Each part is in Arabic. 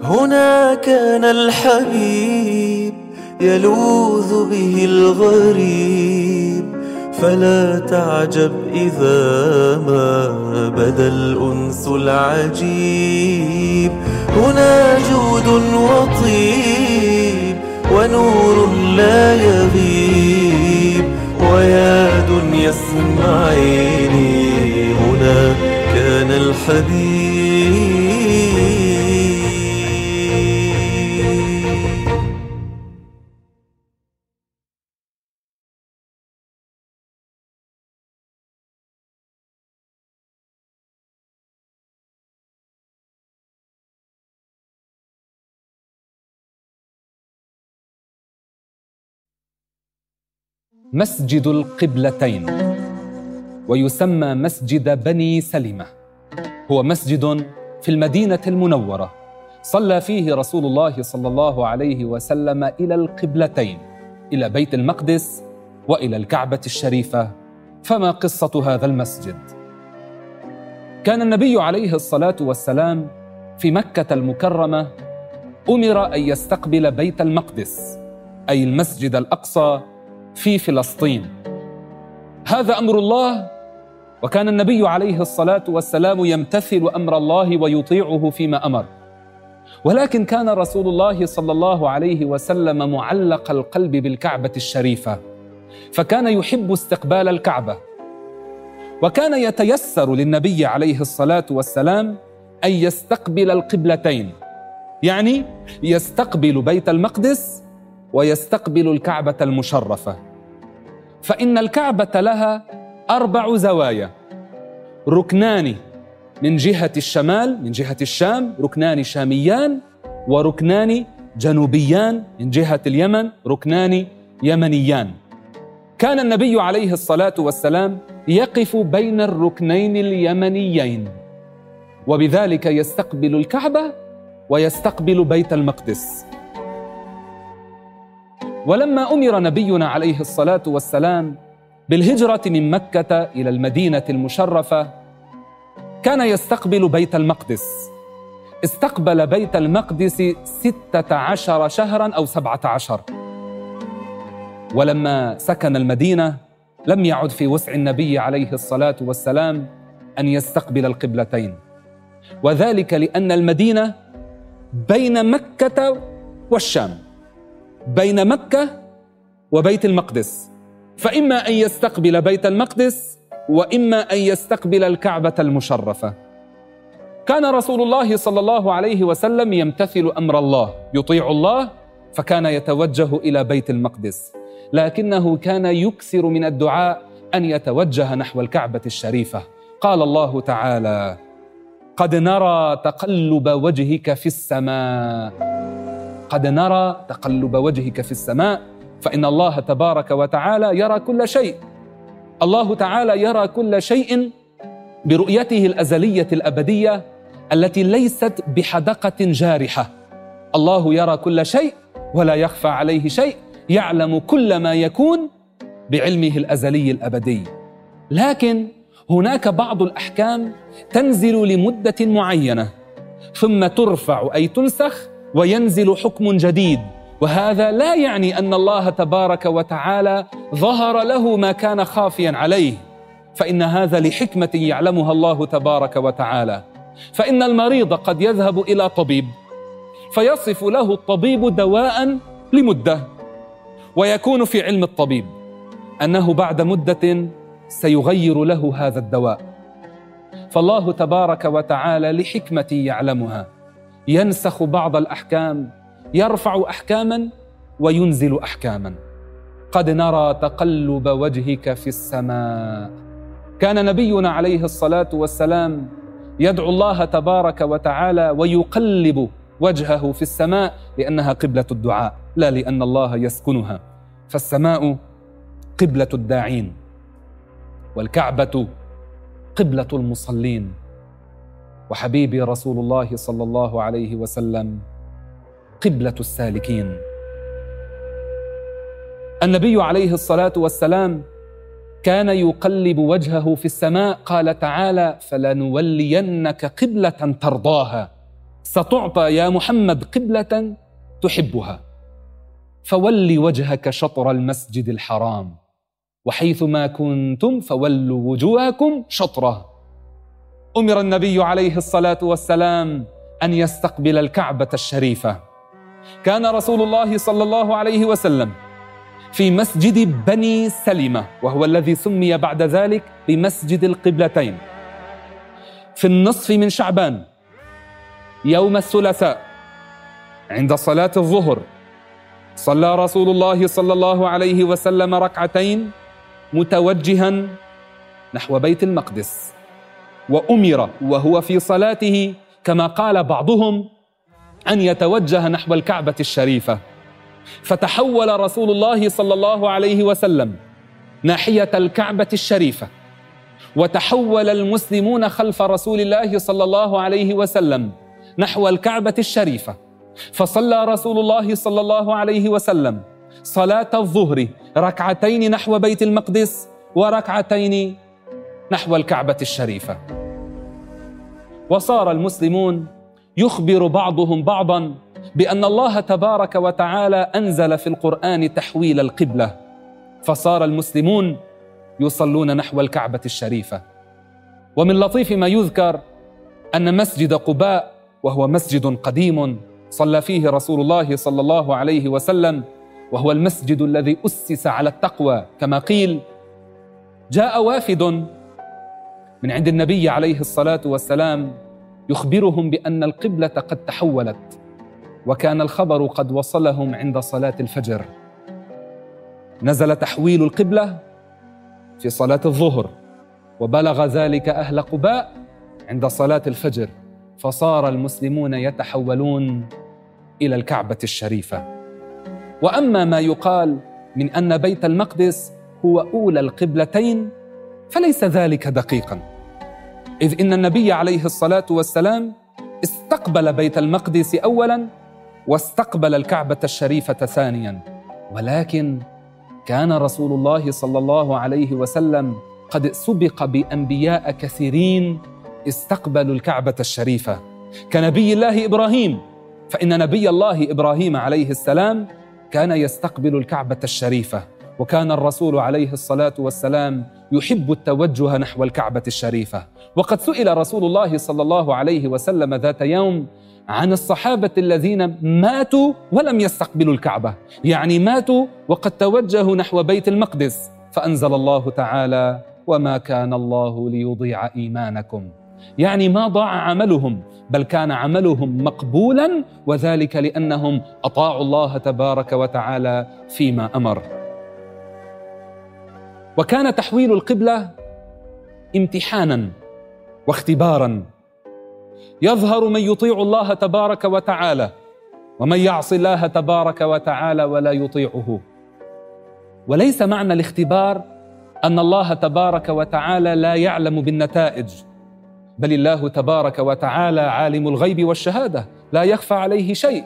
هنا كان الحبيب يلوذ به الغريب فلا تعجب إذا ما بدا الأنس العجيب. هنا جود وطيب ونور لا يغيب ويا دنيا اسمعيني هنا كان الحبيب. مسجد القبلتين ويسمى مسجد بني سلمة. هو مسجد في المدينة المنورة. صلى فيه رسول الله صلى الله عليه وسلم إلى القبلتين إلى بيت المقدس وإلى الكعبة الشريفة. فما قصة هذا المسجد؟ كان النبي عليه الصلاة والسلام في مكة المكرمة أمر أن يستقبل بيت المقدس أي المسجد الأقصى في فلسطين. هذا أمر الله وكان النبي عليه الصلاة والسلام يمتثل أمر الله ويطيعه فيما أمر. ولكن كان رسول الله صلى الله عليه وسلم معلق القلب بالكعبة الشريفة فكان يحب استقبال الكعبة. وكان يتيسر للنبي عليه الصلاة والسلام أن يستقبل القبلتين يعني يستقبل بيت المقدس ويستقبل الكعبة المشرفة. فإن الكعبة لها أربع زوايا. ركنان من جهة الشمال من جهة الشام ركنان شاميان وركنان جنوبيان من جهة اليمن ركنان يمنيان. كان النبي عليه الصلاة والسلام يقف بين الركنين اليمنيين وبذلك يستقبل الكعبة ويستقبل بيت المقدس. ولما أمر نبينا عليه الصلاة والسلام بالهجرة من مكة إلى المدينة المشرفة كان يستقبل بيت المقدس. استقبل بيت المقدس ستة عشر شهرا أو سبعة عشر. ولما سكن المدينة لم يعد في وسع النبي عليه الصلاة والسلام أن يستقبل القبلتين. وذلك لأن المدينة بين مكة والشام. بين مكة وبيت المقدس. فإما أن يستقبل بيت المقدس وإما أن يستقبل الكعبة المشرفة. كان رسول الله صلى الله عليه وسلم يمتثل أمر الله يطيع الله فكان يتوجه إلى بيت المقدس. لكنه كان يكثر من الدعاء أن يتوجه نحو الكعبة الشريفة. قال الله تعالى قد نرى تقلب وجهك في السماء. قد نرى تقلب وجهك في السماء فإن الله تبارك وتعالى يرى كل شيء. الله تعالى يرى كل شيء برؤيته الأزلية الأبدية التي ليست بحدقة جارحة. الله يرى كل شيء ولا يخفى عليه شيء يعلم كل ما يكون بعلمه الأزلي الأبدي. لكن هناك بعض الأحكام تنزل لمدة معينة ثم ترفع أي تنسخ وينزل حكم جديد. وهذا لا يعني أن الله تبارك وتعالى ظهر له ما كان خافيا عليه. فإن هذا لحكمة يعلمها الله تبارك وتعالى. فإن المريض قد يذهب إلى طبيب فيصف له الطبيب دواء لمدة. ويكون في علم الطبيب أنه بعد مدة سيغير له هذا الدواء. فالله تبارك وتعالى لحكمة يعلمها. ينسخ بعض الأحكام يرفع احكاما وينزل احكاما. قد نرى تقلب وجهك في السماء. كان نبينا عليه الصلاة والسلام يدعو الله تبارك وتعالى ويقلب وجهه في السماء لأنها قبلة الدعاء لا لأن الله يسكنها. فالسماء قبلة الداعين والكعبة قبلة المصلين. وحبيبي رسول الله صلى الله عليه وسلم قبلة السالكين. النبي عليه الصلاة والسلام كان يقلب وجهه في السماء قال تعالى فلنولينك قبلة ترضاها ستعطى يا محمد قبلة تحبها. فول وجهك شطر المسجد الحرام وحيث ما كنتم فولوا وجوهكم شطره. أمر النبي عليه الصلاة والسلام أن يستقبل الكعبة الشريفة. كان رسول الله صلى الله عليه وسلم في مسجد بني سلمة وهو الذي سمي بعد ذلك بمسجد القبلتين. في النصف من شعبان يوم الثلاثاء عند صلاة الظهر صلى رسول الله صلى الله عليه وسلم ركعتين متوجها نحو بيت المقدس. وأمر وهو في صلاته كما قال بعضهم أن يتوجه نحو الكعبة الشريفة. فتحول رسول الله صلى الله عليه وسلم ناحية الكعبة الشريفة وتحول المسلمون خلف رسول الله صلى الله عليه وسلم نحو الكعبة الشريفة. فصلى رسول الله صلى الله عليه وسلم صلاة الظهر ركعتين نحو بيت المقدس وركعتين نحو الكعبة الشريفة. وصار المسلمون يخبر بعضهم بعضا بأن الله تبارك وتعالى أنزل في القرآن تحويل القبلة. فصار المسلمون يصلون نحو الكعبة الشريفة. ومن لطيف ما يذكر أن مسجد قباء وهو مسجد قديم صلى فيه رسول الله صلى الله عليه وسلم وهو المسجد الذي أسس على التقوى. كما قيل جاء وافد من عند النبي عليه الصلاة والسلام يخبرهم بأن القبلة قد تحولت وكان الخبر قد وصلهم عند صلاة الفجر. نزل تحويل القبلة في صلاة الظهر وبلغ ذلك أهل قباء عند صلاة الفجر فصار المسلمون يتحولون إلى الكعبة الشريفة. وأما ما يقال من أن بيت المقدس هو أولى القبلتين فليس ذلك دقيقا. إذ إن النبي عليه الصلاة والسلام استقبل بيت المقدس اولا واستقبل الكعبة الشريفة ثانيا. ولكن كان رسول الله صلى الله عليه وسلم قد سبق بأنبياء كثيرين استقبلوا الكعبة الشريفة. كنبي الله إبراهيم فإن نبي الله إبراهيم عليه السلام كان يستقبل الكعبة الشريفة. وكان الرسول عليه الصلاة والسلام يحب التوجه نحو الكعبة الشريفة. وقد سئل رسول الله صلى الله عليه وسلم ذات يوم عن الصحابة الذين ماتوا ولم يستقبلوا الكعبة. يعني ماتوا وقد توجهوا نحو بيت المقدس. فأنزل الله تعالى وما كان الله ليضيع إيمانكم. يعني ما ضاع عملهم بل كان عملهم مقبولا وذلك لأنهم أطاعوا الله تبارك وتعالى فيما أمر. وكان تحويل القبلة امتحانا واختبارا. يظهر من يطيع الله تبارك وتعالى ومن يعصي الله تبارك وتعالى ولا يطيعه. وليس معنى الاختبار أن الله تبارك وتعالى لا يعلم بالنتائج بل الله تبارك وتعالى عالم الغيب والشهادة لا يخفى عليه شيء.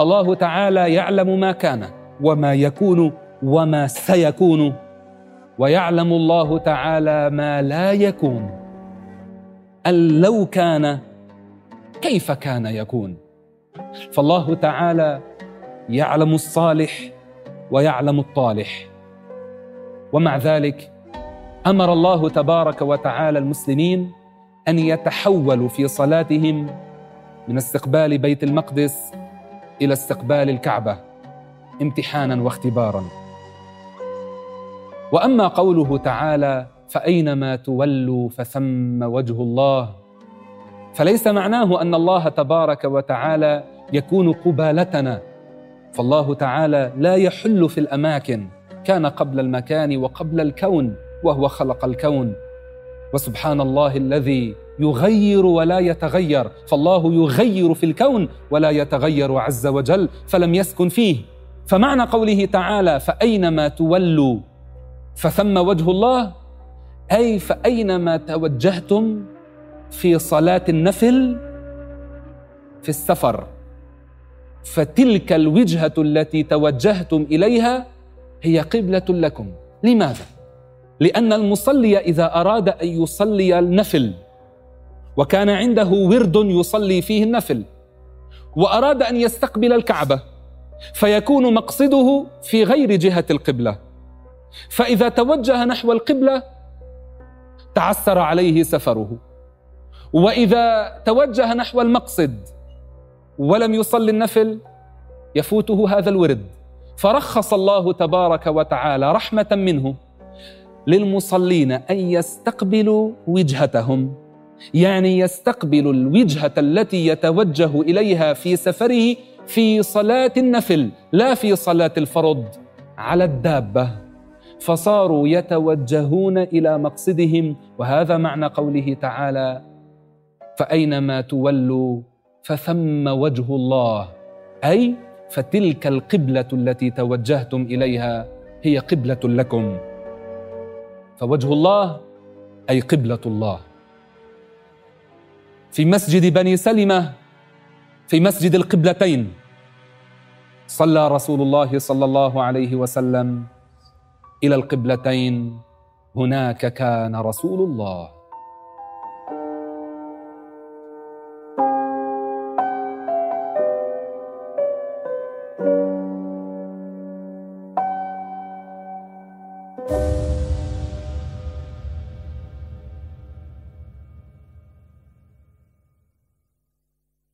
الله تعالى يعلم ما كان وما يكون وما سيكون. ويعلم الله تعالى ما لا يكون. أن لو كان كيف كان يكون؟ فالله تعالى يعلم الصالح ويعلم الطالح. ومع ذلك أمر الله تبارك وتعالى المسلمين أن يتحولوا في صلاتهم من استقبال بيت المقدس إلى استقبال الكعبة امتحانا واختبارا. وأما قوله تعالى فأينما تولوا فثم وجه الله. فليس معناه أن الله تبارك وتعالى يكون قبالتنا. فالله تعالى لا يحل في الأماكن. كان قبل المكان وقبل الكون وهو خلق الكون. وسبحان الله الذي يغير ولا يتغير. فالله يغير في الكون ولا يتغير عز وجل فلم يسكن فيه. فمعنى قوله تعالى فأينما تولوا فثم وجه الله أي فأينما توجهتم في صلاة النفل في السفر فتلك الوجهة التي توجهتم إليها هي قبلة لكم. لماذا؟ لأن المصلي إذا أراد أن يصلي النفل وكان عنده ورد يصلي فيه النفل وأراد أن يستقبل الكعبة فيكون مقصده في غير جهة القبلة. فإذا توجه نحو القبلة تعسر عليه سفره. وإذا توجه نحو المقصد ولم يصلي النفل يفوته هذا الورد فرخص الله تبارك وتعالى رحمة منه للمصلين أن يستقبلوا وجهتهم. يعني يستقبل الوجهة التي يتوجه إليها في سفره في صلاة النفل لا في صلاة الفرض على الدابة. فصاروا يتوجهون إلى مقصدهم وهذا معنى قوله تعالى فأينما تولوا فثم وجه الله. أي فتلك القبلة التي توجهتم إليها هي قبلة لكم. فوجه الله أي قبلة الله. في مسجد بني سلمة في مسجد القبلتين صلى رسول الله صلى الله عليه وسلم إلى القبلتين هناك كان رسول الله.